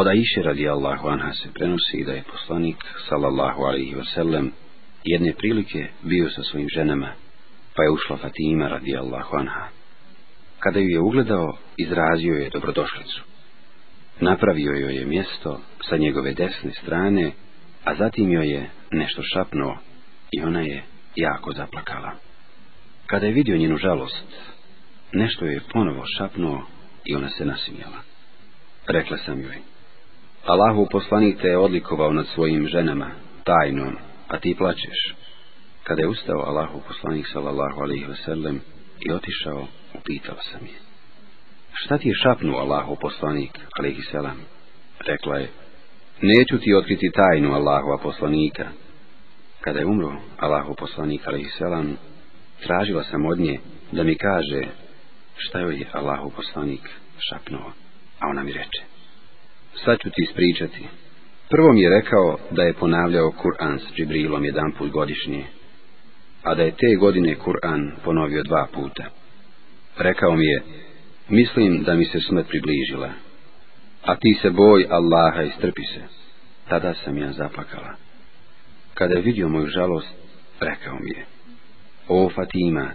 Od Aisha radijallahu anha se prenosi da je poslanik sallallahu alaihi wa sallam jedne prilike bio sa svojim ženama, pa je ušla Fatima radijallahu anha. Kada ju je ugledao, izrazio je dobrodošlicu. Napravio joj je mjesto sa njegove desne strane, a zatim joj je nešto šapnuo i ona je jako zaplakala. Kada je vidio njenu žalost, nešto je ponovo šapnuo i ona se nasimjela. Rekla sam joj, Allahu poslanik te je odlikovao nad svojim ženama, tajnom, a ti plaćeš. Kada je ustao Allahu poslanik sallallahu alaihi ve sellem i otišao, upitao sam je. Šta ti je šapnuo Allahu poslanik alaihi selam? Rekla je, neću ti otkriti tajnu Allahu poslanika. Kada je umro Allahu poslanik alaihi selam, tražila sam od nje da mi kaže šta joj je Allahu poslanik šapnuo, a ona mi reče sad ću ti ispričati. Prvo mi je rekao da je ponavljao Kur'an s Džibrilom jedan put godišnje, a da je te godine Kur'an ponovio dva puta. Rekao mi je, mislim da mi se smrt približila, a ti se boj Allaha i strpi se. Tada sam ja zapakala. Kada je vidio moju žalost, rekao mi je, o Fatima,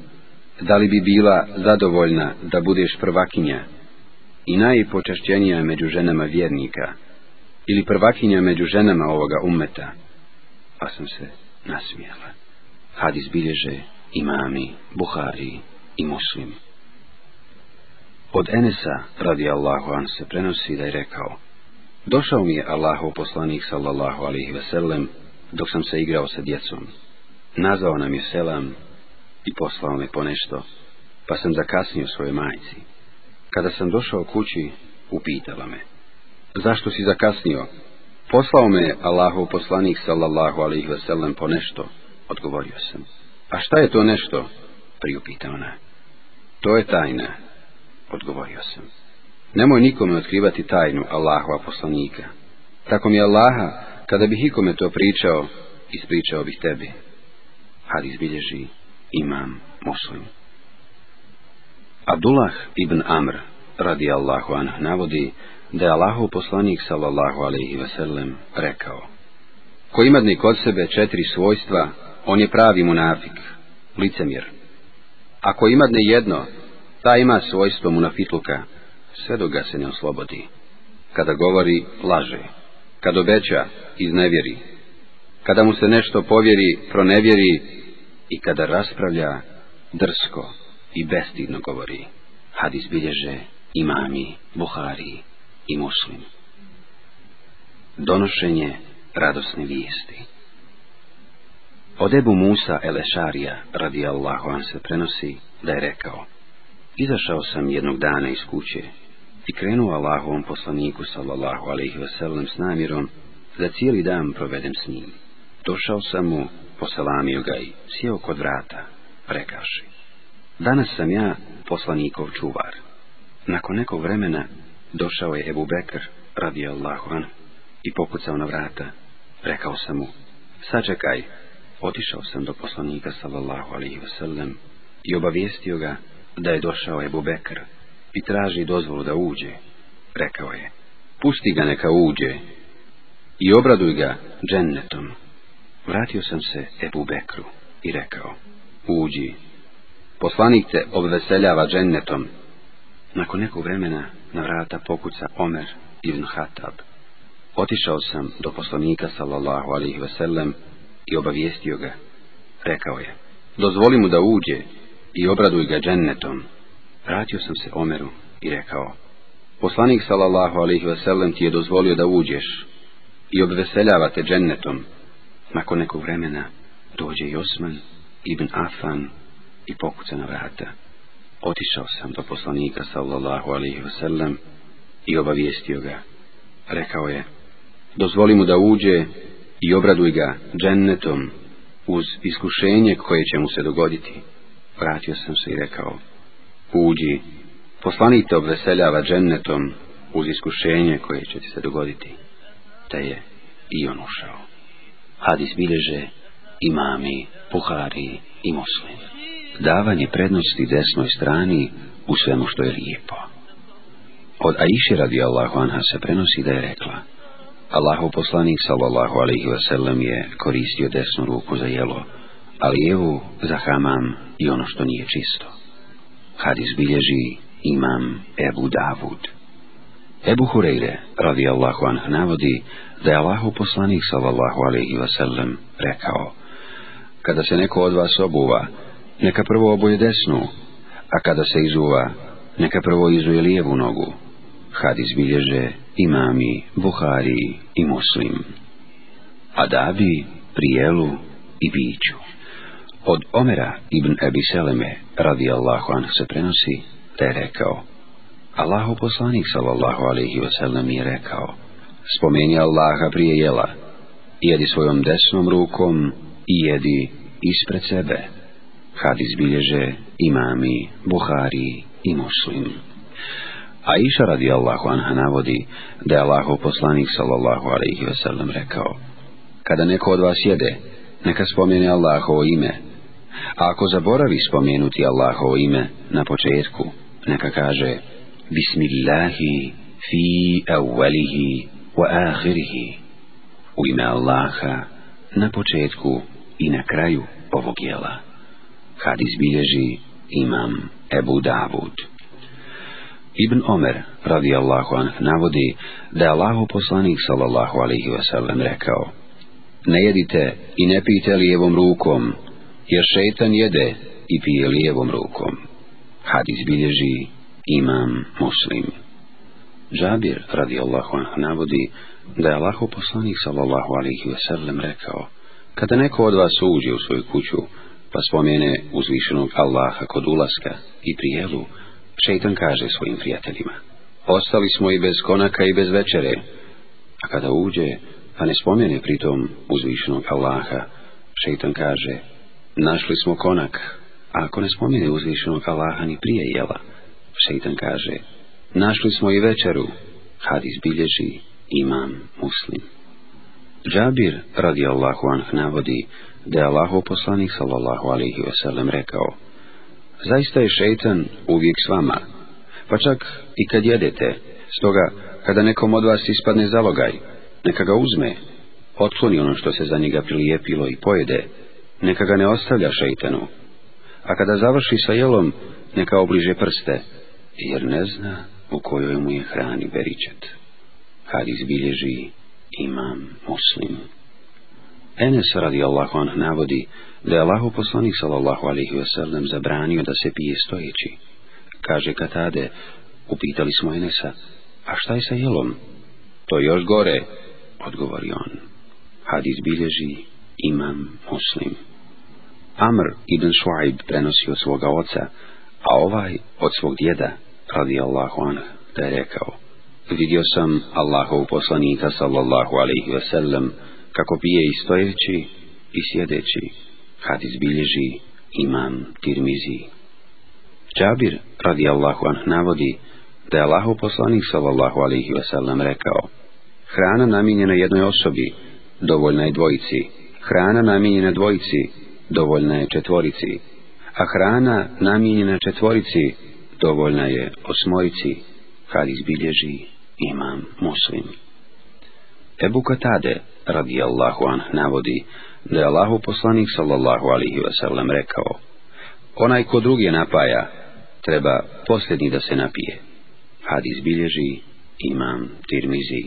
da li bi bila zadovoljna da budeš prvakinja i najpočešćenija među ženama vjernika, ili prvakinja među ženama ovoga umeta, pa sam se nasmijala. Hadis bilježe imami, Buhari i muslim. Od Enesa, radi Allahu An, se prenosi da je rekao, Došao mi je Allahov poslanik, sallallahu alihi veselem, dok sam se igrao sa djecom. Nazvao nam je selam i poslao me ponešto, pa sam zakasnio svoje majci. Kada sam došao kući, upitala me. Zašto si zakasnio? Poslao me Allahu poslanik sallallahu alaihi ve sellem po nešto, odgovorio sam. A šta je to nešto? Priupita ona. To je tajna, odgovorio sam. Nemoj nikome otkrivati tajnu Allahu poslanika. Tako mi Allaha, kada bih ikome to pričao, ispričao bih tebi. Ali izbilježi imam muslim. Abdullah ibn Amr radi Allahu anh navodi da je Allahu poslanik sallallahu alaihi wasallam rekao Ko ima dnik od sebe četiri svojstva, on je pravi munafik, licemjer. Ako ima dne jedno, ta ima svojstvo munafitluka, sve dok ga se ne oslobodi. Kada govori, laže. Kad obeća, iznevjeri. Kada mu se nešto povjeri, pronevjeri. I kada raspravlja, drsko i bestidno govori. Hadis bilježe imami, Buhari i muslim. Donošenje radosne vijesti Od Ebu Musa Elešarija, radijallahu an se prenosi, da je rekao Izašao sam jednog dana iz kuće i krenuo Allahovom poslaniku, sallallahu alaihi wasallam, s namirom da cijeli dan provedem s njim. Došao sam mu, poselamio ga i sjeo kod vrata, rekaoši Danas sam ja poslanikov čuvar. Nakon nekog vremena došao je Ebu Bekr, radi Allahu an, i pokucao na vrata. Rekao sam mu, sačekaj, otišao sam do poslanika sallallahu alihi wasallam i obavijestio ga da je došao Ebu Bekr i traži dozvolu da uđe. Rekao je, pusti ga neka uđe i obraduj ga džennetom. Vratio sam se Ebu Bekru i rekao, uđi, poslanik te obveseljava džennetom Nakon nekog vremena na vrata pokuca Omer ibn Hatab. Otišao sam do poslanika sallallahu alaihi ve sellem i obavijestio ga. Rekao je, dozvoli mu da uđe i obraduj ga džennetom. Vratio sam se Omeru i rekao, poslanik sallallahu alaihi ve sellem ti je dozvolio da uđeš i obveseljava te džennetom. Nakon nekog vremena dođe i Osman ibn Afan i pokuca na vrata otišao sam do poslanika sallallahu alaihi wasallam i obavijestio ga. Rekao je, dozvoli mu da uđe i obraduj ga džennetom uz iskušenje koje će mu se dogoditi. Vratio sam se i rekao, uđi, poslanik te obveseljava džennetom uz iskušenje koje će ti se dogoditi. Te je i on ušao. Hadis bileže imami, puhari i muslimi davanje prednosti desnoj strani u svemu što je lijepo. Od Aisha radi Allahu Anha se prenosi da je rekla Allahu poslanik sallallahu alaihi wasallam je koristio desnu ruku za jelo, a lijevu za hamam i ono što nije čisto. Hadis bilježi imam Ebu Davud. Ebu Hureyre radi Allahu Anha navodi da je Allahu poslanik sallallahu alaihi wasallam rekao Kada se neko od vas obuva, neka prvo obuje desnu, a kada se izuva, neka prvo izuje lijevu nogu. Hadis bilježe imami, Buhari i Muslim. Adabi, prijelu i biću. Od Omera ibn Ebi Seleme, radi Allahu anh se prenosi, te rekao. Allahu poslanik, sallallahu alaihi wasallam, je rekao. Spomeni Allaha prije jela. Jedi svojom desnom rukom i jedi ispred sebe hadis bilježe imami, Buhari i Moslim. A iša radi Allahu anha navodi da je Allahov poslanik sallallahu alaihi ve sellem rekao Kada neko od vas jede, neka spomene Allahovo ime. A ako zaboravi spomenuti Allahovo ime na početku, neka kaže Bismillahi fi evvelihi wa ahirihi u ime Allaha na početku i na kraju ovog jela kad izbilježi imam Ebu Davud. Ibn Omer, radijallahu anh, navodi da je Allahu poslanik, sallallahu alaihi wasallam, rekao Ne jedite i ne pijte lijevom rukom, jer šeitan jede i pije lijevom rukom. Had izbilježi imam muslim. Žabir, radijallahu anh, navodi da je Allahu poslanik, sallallahu alaihi wasallam, rekao Kada neko od vas uđe u svoju kuću, pa spomene uzvišenog Allaha kod ulaska i prijelu, šeitan kaže svojim prijateljima, ostali smo i bez konaka i bez večere, a kada uđe, pa ne spomene pritom uzvišenog Allaha, šeitan kaže, našli smo konak, a ako ne spomene uzvišenog Allaha ni prije jela, šeitan kaže, našli smo i večeru, hadis bilježi imam muslim. Džabir, radi Allahu anh, navodi, da je Allaho poslanik sallallahu alihi veselem rekao Zaista je šeitan uvijek s vama, pa čak i kad jedete, stoga kada nekom od vas ispadne zalogaj, neka ga uzme, otkloni ono što se za njega prilijepilo i pojede, neka ga ne ostavlja šeitanu, a kada završi sa jelom, neka obliže prste, jer ne zna u kojoj mu je hrani beričet. Kad izbilježi, imam muslimu. Enes radijallahu anhu navodi da je Allahu poslanik sallallahu alaihi wasallam zabranio da se pije stojeći. Kaže Katade, upitali smo Enesa, a šta je sa jelom? To još gore, odgovori on. Hadis bilježi imam muslim. Amr ibn Shuaib prenosi od svoga oca, a ovaj od svog djeda, radijallahu anhu, da je rekao, vidio sam Allahov poslanika sallallahu alaihi wasallam, sallam, kako bije i stojeći i sjedeći, kad izbilježi imam tirmizi. Čabir, radi Allahu an, navodi da je Allahu poslanik sallallahu alihi wasallam rekao Hrana namijenjena jednoj osobi, dovoljna je dvojici. Hrana namijenjena dvojici, dovoljna je četvorici. A hrana namijenjena četvorici, dovoljna je osmojici, kad izbilježi imam muslimi. Ebu Katade, radijallahu anh, navodi da je Allahu poslanik, sallallahu alihi wasallam, rekao Onaj ko druge napaja, treba posljedni da se napije. Hadis bilježi imam tirmizi.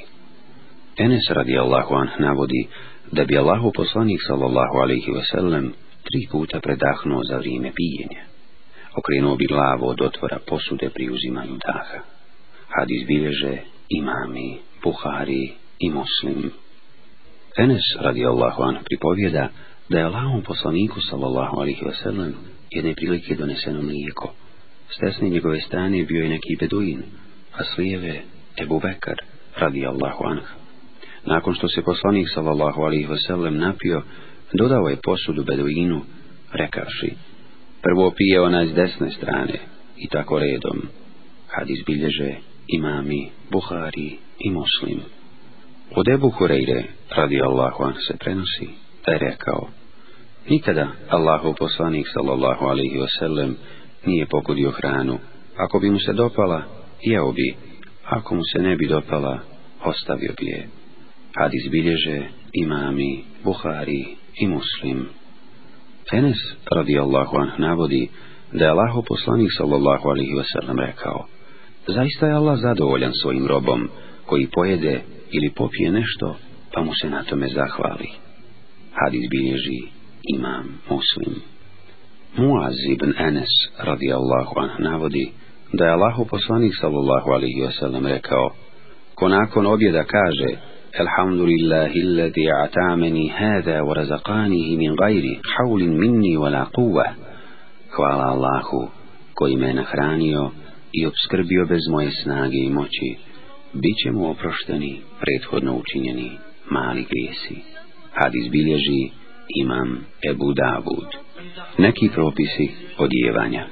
Enes, radijallahu anh, navodi da bi Allahu poslanik, sallallahu alihi wasallam, tri puta predahnuo za vrijeme pijenja. Okrenuo bi glavu od otvora posude pri uzimanju daha. Hadis bilježe imami, puhari, i muslim. Enes radijallahu anhu pripovjeda da je Allahom poslaniku sallallahu alihi vasallam jedne prilike doneseno mlijeko. Stesni njegove strane bio je neki beduin, a slijeve Ebu Bekar radijallahu anhu. Nakon što se poslanik sallallahu alihi vasallam napio, dodao je posudu beduinu, rekavši, prvo pije ona iz desne strane i tako redom, kad izbilježe imami, buhari i muslimu. Od Ebu Hureyre, radi Allahu an, se prenosi, da je rekao, Nikada Allahu poslanik, sallallahu alaihi wasallam, nije pokudio hranu. Ako bi mu se dopala, jeo bi. Ako mu se ne bi dopala, ostavio bi je. Had izbilježe imami, Buhari i Muslim. Enes, radi Allahu an, navodi, da je Allahu poslanik, sallallahu alaihi wasallam, rekao, Zaista je Allah zadovoljan svojim robom, koji pojede ili popije nešto, pa mu se na tome zahvali. Hadis bilježi imam muslim. Muaz ibn Enes radijallahu anh navodi da je Allahu poslanik sallallahu alihi wasallam rekao ko nakon objeda kaže Elhamdulillahi alladhi atameni hada wa razaqanihi min ghairi hawlin minni wa la quwwa Hvala Allahu koji me nahranio i obskrbio bez moje snage i moći bit će mu oprošteni prethodno učinjeni mali grijesi. Had izbilježi imam Ebu Davud. Neki propisi odjevanja.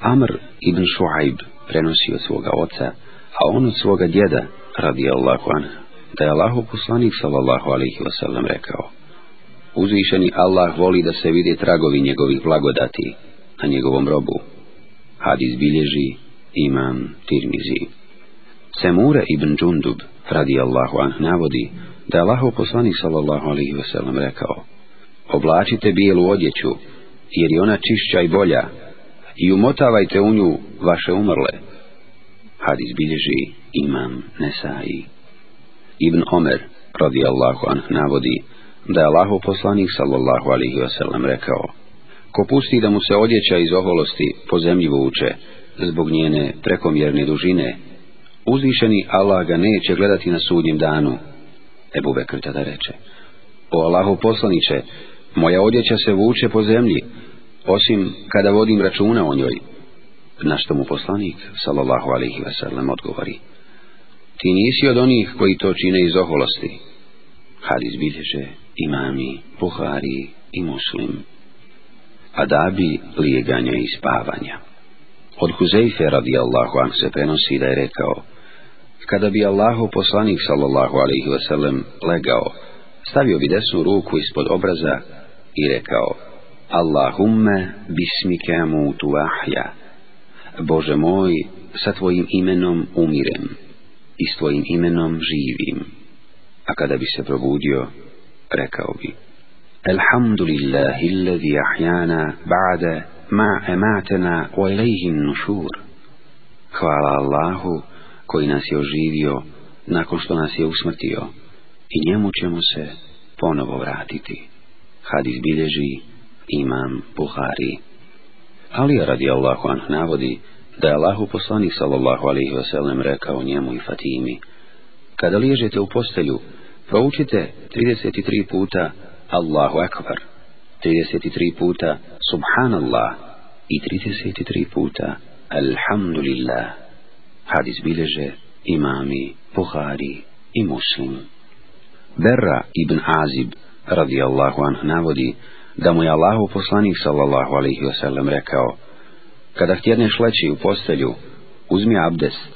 Amr ibn Shuaib prenosi od svoga oca, a on od svoga djeda, radi Allahu an, da je Allahu poslanik sallallahu alaihi wasallam rekao. Uzvišeni Allah voli da se vide tragovi njegovih blagodati na njegovom robu. Had izbilježi imam Tirmizi. Semura ibn Džundub, radijallahu anh, navodi da je Allahov poslanik sallallahu alihi vselem rekao Oblačite bijelu odjeću, jer je ona čišća i bolja, i umotavajte u nju vaše umrle. Hadis bilježi imam Nesai. Ibn Omer, radijallahu anh, navodi da je Allahov poslanik sallallahu alihi vselem rekao Ko pusti da mu se odjeća iz oholosti po zemlji vuče, zbog njene prekomjerne dužine, uzvišeni Allah ga neće gledati na sudnjem danu. Ebu Bekr tada reče, o Allahu poslaniće, moja odjeća se vuče po zemlji, osim kada vodim računa o njoj. Na što mu poslanik, sallallahu alaihi ve sellem, odgovori, ti nisi od onih koji to čine iz oholosti. Hadis bilježe imami, Buhari i muslim. Adabi lijeganja i spavanja. Od Huzeyfe radijallahu anh se prenosi da je rekao, kada bi Allahu poslanik sallallahu alaihi wasallam legao, stavio bi desnu ruku ispod obraza i rekao Allahumme bismike mutu ahja Bože moj, sa tvojim imenom umirem i s tvojim imenom živim. A kada bi se probudio, rekao bi Elhamdulillahi lezi ahjana ba'de ma ematena u ilaihin nušur. Hvala Allahu, koji nas je oživio nakon što nas je usmrtio i njemu ćemo se ponovo vratiti. Hadis bilježi imam Buhari. Ali radi Allahu anh navodi da je Allahu poslani sallallahu alaihi vselem rekao njemu i Fatimi Kada liježete u postelju, proučite 33 puta Allahu akbar, 33 puta Subhanallah i 33 puta Alhamdulillah. Hadis bileže imami, Buhari i muslim. Berra ibn Azib radijallahu anh navodi da mu je Allahu poslanik sallallahu alaihi wasallam rekao Kada htjerneš leći u postelju, uzmi abdest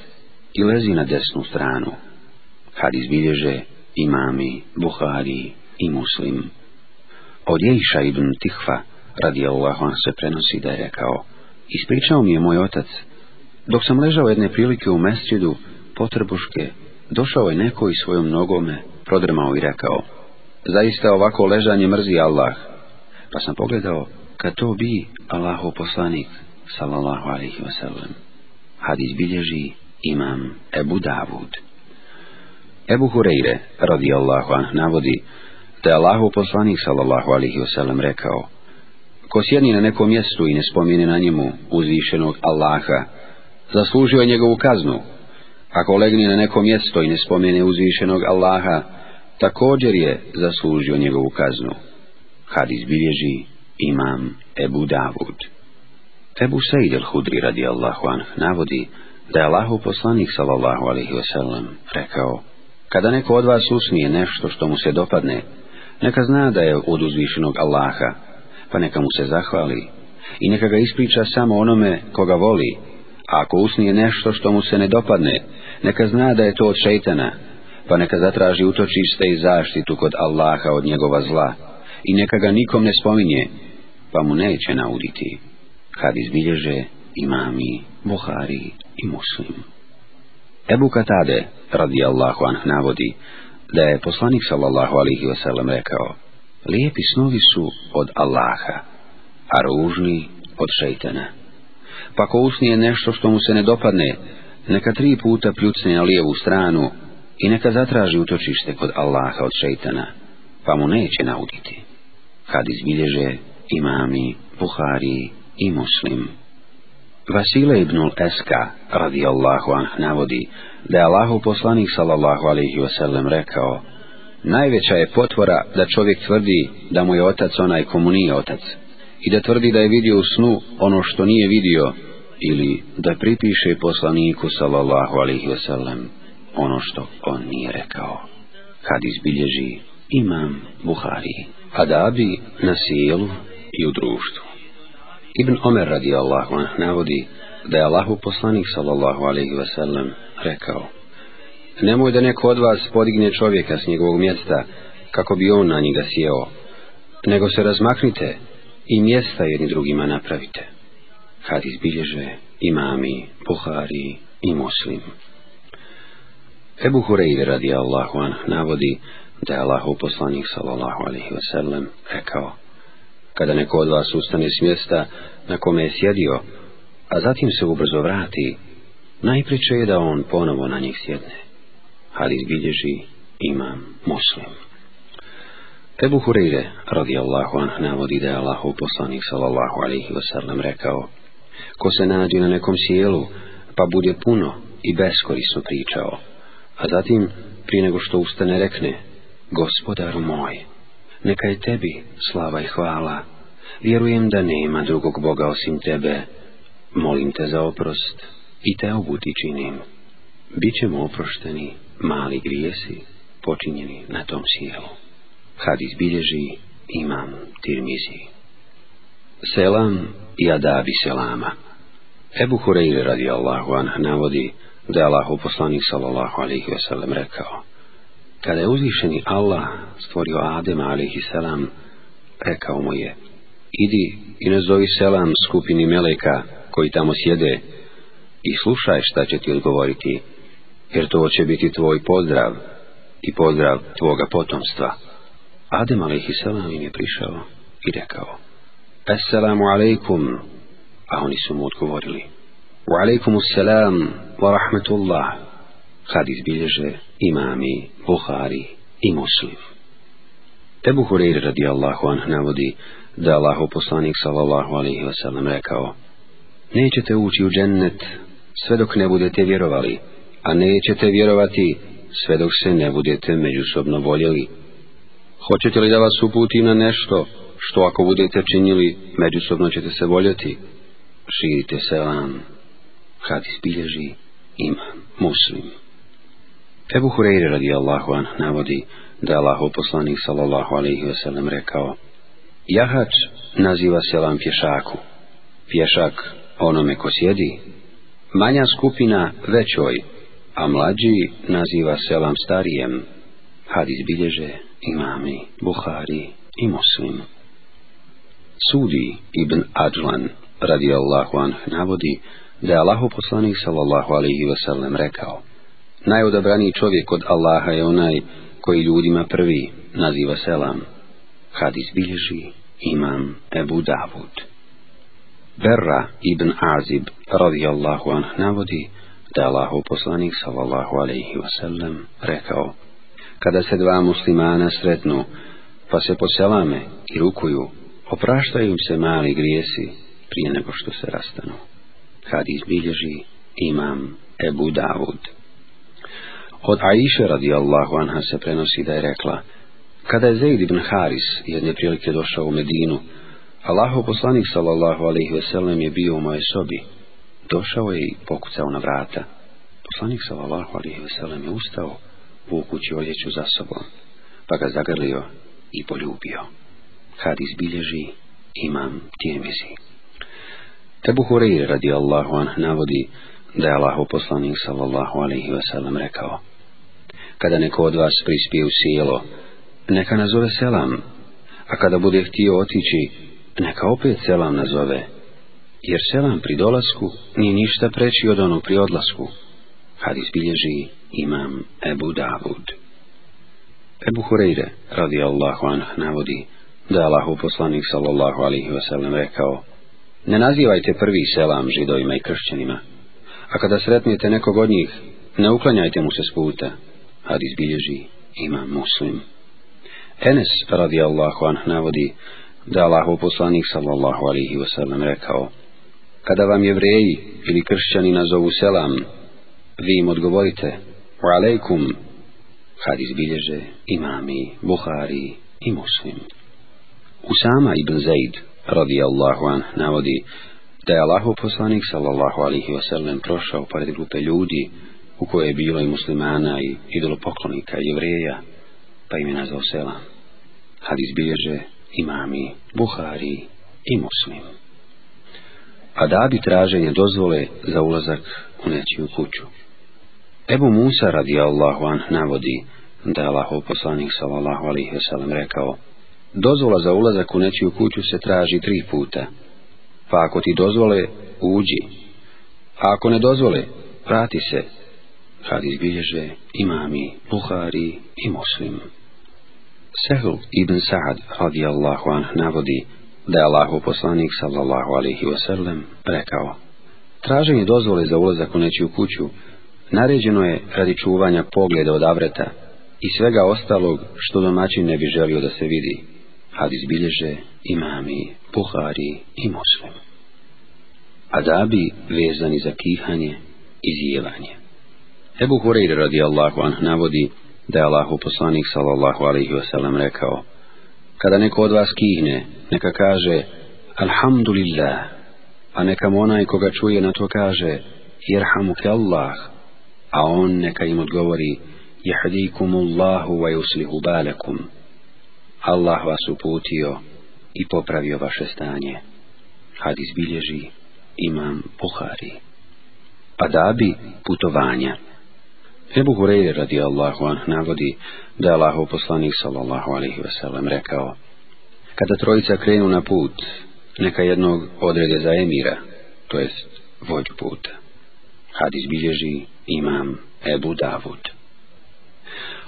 i lezi na desnu stranu. Hadis bileže imami, Buhari i muslim. Od Jejša ibn Tihva radijallahu anh se prenosi da je rekao Ispričao mi je moj otac Dok sam ležao jedne prilike u mesjidu, potrbuške, došao je neko i svojom nogome prodrmao i rekao, Zaista ovako ležanje mrzi Allah. Pa sam pogledao, kad to bi Allahu poslanik, salallahu alihi wasallam. Hadis bilježi imam Ebu Davud. Ebu Hureyre, radi Allahu an, navodi, da je Allahu poslanik, salallahu alihi wasallam, rekao, Ko sjedni na nekom mjestu i ne spomine na njemu uzvišenog Allaha, zaslužio je njegovu kaznu. Ako legne na neko mjesto i ne spomene uzvišenog Allaha, također je zaslužio njegovu kaznu. Had izbilježi imam Ebu Davud. Ebu Sejid el-Hudri radijallahu anh navodi da je Allahu poslanik sallallahu alaihi wasallam rekao Kada neko od vas usnije nešto što mu se dopadne, neka zna da je od uzvišenog Allaha, pa neka mu se zahvali i neka ga ispriča samo onome koga voli A ako usnije nešto što mu se ne dopadne, neka zna da je to od šeitana, pa neka zatraži utočište i zaštitu kod Allaha od njegova zla, i neka ga nikom ne spominje, pa mu neće nauditi, kad izbilježe imami, Buhari i muslim. Ebu Katade, radi Allahu anh, navodi, da je poslanik sallallahu alihi wasallam rekao, lijepi snovi su od Allaha, a ružni od šeitana pa ko usnije nešto što mu se ne dopadne, neka tri puta pljucne na lijevu stranu i neka zatraži utočište kod Allaha od šeitana, pa mu neće nauditi. Kad izbilježe imami, Buhari i muslim. Vasile ibn Eska, radi Allahu anh, navodi da je Allahu poslanik sallallahu alaihi wasallam rekao Najveća je potvora da čovjek tvrdi da mu je otac onaj komu nije otac, i da tvrdi da je vidio u snu ono što nije vidio ili da pripiše poslaniku sallallahu alaihi wasallam ono što on nije rekao. Kad izbilježi imam Buhari, a da bi na sjelu i u društvu. Ibn Omer radi Allahu navodi da je Allahu poslanik sallallahu alaihi wasallam rekao Nemoj da neko od vas podigne čovjeka s njegovog mjesta kako bi on na njega sjeo, nego se razmaknite i mjesta jedni drugima napravite. Kad izbilježe imami, Buhari i muslim. Ebu Hureyre radi Allahu an navodi da je Allahu poslanik sallallahu alaihi wasallam rekao Kada neko od vas ustane s mjesta na kome je sjedio, a zatim se ubrzo vrati, najpriče je da on ponovo na njih sjedne. Ali izbilježi imam muslim. Ebu Hureyre, radijallahu anh, navodi da je Allahov poslanik, sallallahu alaihi wasallam, rekao Ko se nađe na nekom sjelu, pa bude puno i beskorisno pričao, a zatim, prije nego što ustane, rekne Gospodaru moj, neka je tebi slava i hvala, vjerujem da nema drugog Boga osim tebe, molim te za oprost i te obuti činim. Bićemo oprošteni mali grijesi počinjeni na tom sjelu hadis bilježi imam tirmizi. Selam i adabi selama. Ebu Hureyre radi Allahu anha navodi da je Allah uposlanik sallallahu alaihi ve sellem rekao Kada je uzvišeni Allah stvorio Adema alaihi selam rekao mu je Idi i ne zovi selam skupini meleka koji tamo sjede i slušaj šta će ti odgovoriti jer to će biti tvoj pozdrav i pozdrav tvoga potomstva. Adem a.s. im je prišao i rekao Assalamu alaikum A oni su mu odgovorili Wa alaikum assalam wa rahmetullah Kad izbilježe imami, Buhari i muslim Ebu Hureyre radijallahu anh navodi da je Allaho poslanik sallallahu alaihi wasallam rekao Nećete ući u džennet sve dok ne budete vjerovali, a nećete vjerovati sve dok se ne budete međusobno voljeli. Hoćete li da vas uputim na nešto, što ako budete činili, međusobno ćete se voljeti? Širite se vam. Had izbilježi ima muslim. Ebu Hureyre radi Allahu an navodi da je Allahov poslanik sallallahu alaihi ve sellem rekao Jahač naziva se lam pješaku. Pješak onome ko sjedi. Manja skupina većoj, a mlađi naziva se lam starijem hadis bilježe imami Buhari i Muslim. Sudi ibn Ađlan radi Allahu anh navodi da je Allahu poslanik sallallahu alaihi wa sallam rekao Najodabraniji čovjek od Allaha je onaj koji ljudima prvi naziva selam. Hadis bilježi imam Ebu Davud. Berra ibn Azib radi Allahu anh navodi da je Allahu poslanik sallallahu alaihi wa sallam rekao kada se dva muslimana sretnu, pa se poselame i rukuju, opraštaju se mali grijesi prije nego što se rastanu. Kad izbilježi imam Ebu Davud. Od Aisha radijallahu anha se prenosi da je rekla, kada je Zaid ibn Haris jedne prilike došao u Medinu, Allahu poslanik sallallahu alaihi veselem je bio u moje sobi, došao je i pokucao na vrata. Poslanik sallallahu alaihi veselem je ustao, vukući odjeću za sobom, pa ga zagrlio i poljubio. Had izbilježi imam tijemizi. Tebu Hureyir radi Allahu an navodi da je Allaho poslanik sallallahu alaihi ve sellem rekao Kada neko od vas prispije u sjelo, neka nazove selam, a kada bude htio otići, neka opet selam nazove, jer selam pri dolasku nije ništa preći od onog pri odlasku hadis bilježi imam Ebu Davud. Ebu Hureyre, radi Allahu anh, navodi da je Allahu poslanik sallallahu alihi wasallam rekao Ne nazivajte prvi selam židovima i kršćanima, a kada sretnete nekog od njih, ne uklanjajte mu se s puta. Hadis bilježi imam muslim. Enes, radi Allahu anh, navodi da je Allahu poslanik sallallahu alihi wasallam rekao Kada vam jevreji ili kršćani nazovu selam, vi im odgovorite u alejkum hadis bilježe imami Buhari i muslim Usama ibn Zaid radijallahu an navodi da je Allahu poslanik sallallahu alihi wasallam prošao pored grupe ljudi u kojoj je bilo i muslimana i idolopoklonika i jevreja pa im je nazvao selam hadis bilježe imami Buhari i muslim a da bi traženje dozvole za ulazak u nečiju kuću. Ebu Musa radijallahu anh navodi da je Allah oposlanik sallallahu alihi wasallam rekao Dozvola za ulazak u nečiju kuću se traži tri puta. Pa ako ti dozvole, uđi. A ako ne dozvole, prati se. Hadi izbilježe imami Buhari i Moslim. Sehl ibn Sa'ad radijallahu anh navodi da je Allah uposlanik sallallahu alihi wasallam rekao Traženje dozvole za ulazak u nečiju kuću Naređeno je radi čuvanja pogleda od avreta i svega ostalog što domaćin ne bi želio da se vidi. Hadis bilježe imami, buhari i moslem. Adabi vezani za kihanje i zijevanje. Ebu Hureyre radi Allahu anh navodi da je Allahu poslanik sallallahu alaihi wasallam rekao Kada neko od vas kihne, neka kaže Alhamdulillah, a neka onaj koga čuje na to kaže Jerhamu ke Allah, a on neka im odgovori jahdikumullahu wa yuslihu balakum Allah vas uputio i popravio vaše stanje hadis bilježi imam Buhari adabi putovanja Ebu Hureyre radi Allahu anh navodi da je Allahu poslanik sallallahu alaihi wasallam rekao Kada trojica krenu na put, neka jednog odrede za emira, to jest vođu puta hadis bilježi imam Ebu Davud.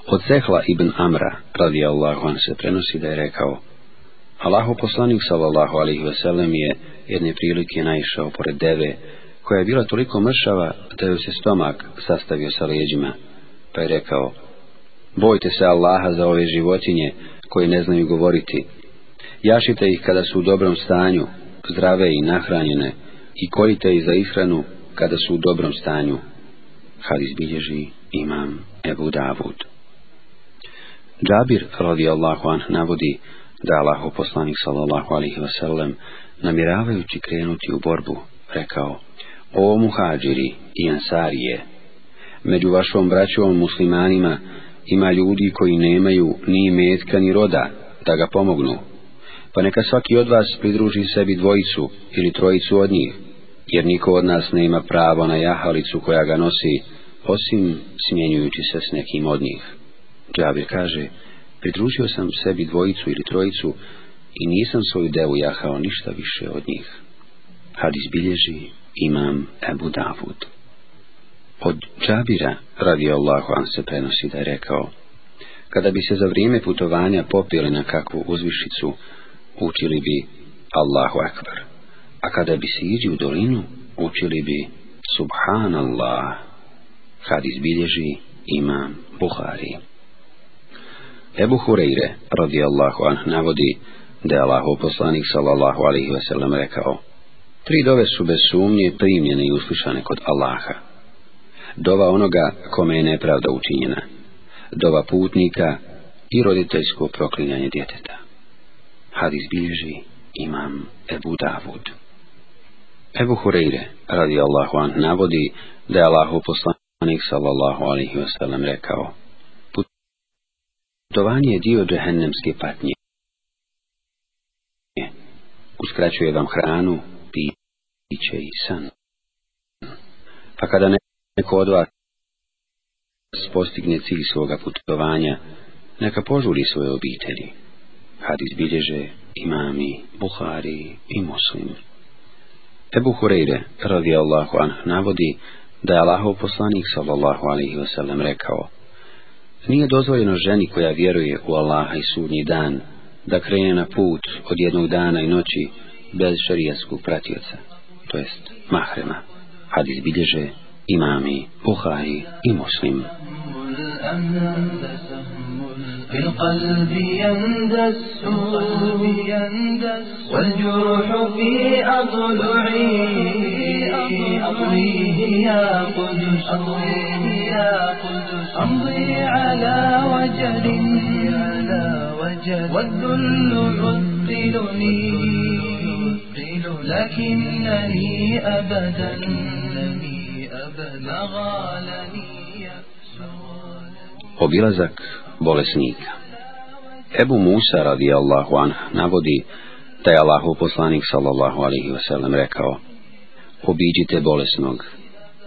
Od Zehla ibn Amra, radi Allah, on se prenosi da je rekao, Allaho poslanik, sallallahu alih veselem, je jedne prilike naišao pored deve, koja je bila toliko mršava, da joj se stomak sastavio sa leđima, pa je rekao, Bojte se Allaha za ove životinje, koje ne znaju govoriti. Jašite ih kada su u dobrom stanju, zdrave i nahranjene, i kojite ih za ishranu, kada su u dobrom stanju hadis bilježi imam Ebu Davud Džabir radi Allahu an navodi da Allahu poslanik sallallahu alihi wasallam namiravajući krenuti u borbu rekao o muhađiri i ansarije među vašom braćovom muslimanima ima ljudi koji nemaju ni metka ni roda da ga pomognu pa neka svaki od vas pridruži sebi dvojicu ili trojicu od njih jer niko od nas ne ima pravo na jahalicu koja ga nosi, osim smjenjujući se s nekim od njih. Džabir kaže, pridružio sam sebi dvojicu ili trojicu i nisam svoju devu jahao ništa više od njih. Hadis bilježi imam Ebu Davud. Od Džabira, radi Allahu an se prenosi da je rekao, kada bi se za vrijeme putovanja popili na kakvu uzvišicu, učili bi Allahu akbar. A kada bi siđi u dolinu, učili bi Subhanallah. Had izbilježi imam Buhari. Ebu Hureyre, radijallahu anh, navodi da je Allah oposlanik, sallallahu alaihi ve sellem, rekao Tri dove su bez sumnje primljene i uslišane kod Allaha. Dova onoga kome je nepravda učinjena. Dova putnika i roditeljsko proklinjanje djeteta. Had izbilježi imam Ebu Davudu. Ebu Hureyre, radi Allahu an, navodi da je Allahu poslanik, sallallahu alihi wasallam, rekao Putovanje je dio džehennemske patnje. Uskraćuje vam hranu, piće i san. Pa kada neko od vas postigne cilj svoga putovanja, neka požuri svoje obitelji. Hadis bilježe imami, Buhari i muslimi. Ebu Hureyre, radijallahu anh, navodi da je Allahov poslanik, sallallahu alaihi wasallam, rekao Nije dozvoljeno ženi koja vjeruje u Allaha i sudnji dan da krene na put od jednog dana i noći bez šarijaskog pratioca, to jest mahrema. Had izbilježe imami, buhari i muslim. Muzika في قلبي يندس والجروح في أضلعي أضريه يا قدس يا قدس أمضي على وجل والذل يثقلني لكنني أبدا وبرزك bolesnika. Ebu Musa radi Allahu an navodi da je Allahu poslanik sallallahu alihi wasallam rekao Obiđite bolesnog,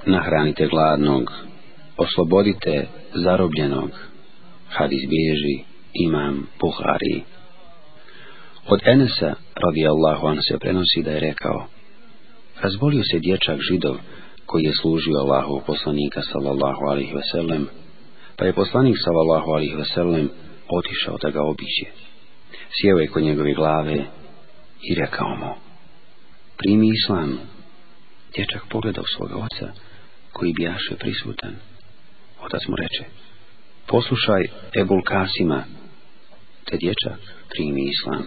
nahranite gladnog, oslobodite zarobljenog. Hadis bježi imam Buhari. Od Enesa radi Allahu an se prenosi da je rekao Razbolio se dječak židov koji je služio Allahu poslanika sallallahu alihi wasallam i Pa je poslanik sallallahu alaihi ve sellem otišao da ga obiđe. Sjeo je kod njegove glave i rekao mu, primi islamu, dječak pogledao svoga oca, koji bi jaše prisutan. Otac mu reče, poslušaj Ebul Kasima, te dječak primi islam.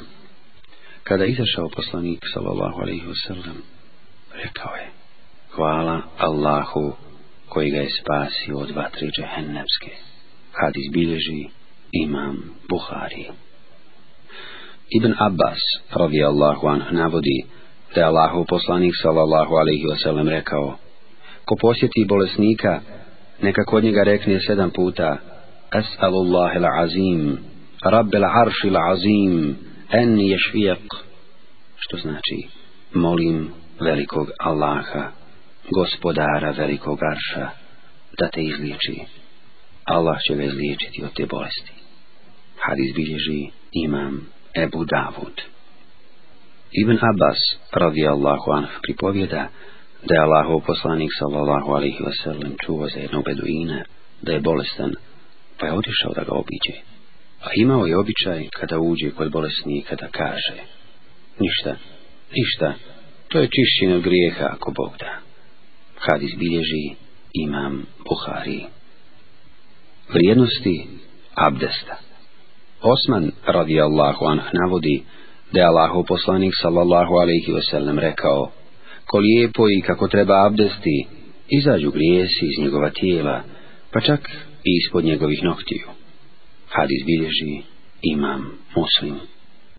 Kada izašao poslanik sallallahu alaihi ve sellem, rekao je, hvala Allahu koji ga je spasio od vatre džehennemske. Had izbilježi imam Buhari. Ibn Abbas, radi Allahu an, navodi da je Allahu poslanik sallallahu alaihi wasallam rekao Ko posjeti bolesnika, neka kod njega rekne sedam puta As'alullahi la'azim, rabbel arši la'azim, en ješvijek, što znači molim velikog Allaha gospodara velikog arša, da te izliči. Allah će ga izličiti od te bolesti. Had izbilježi imam Ebu Davud. Ibn Abbas, radi Allahu anh, pripovjeda da je Allahov poslanik sallallahu alihi wasallam čuo za jednog beduina da je bolestan, pa je otišao da ga obiđe. A imao je običaj kada uđe kod bolesnika da kaže Ništa, ništa, to je čišćina grijeha ako Bog da hadis bilježi imam Buhari. Vrijednosti abdesta Osman radijallahu anah navodi da je Allahov poslanik sallallahu alaihi wasallam rekao ko lijepo i kako treba abdesti izađu grijesi iz njegova tijela pa čak i ispod njegovih noktiju. Hadis bilježi imam muslimu.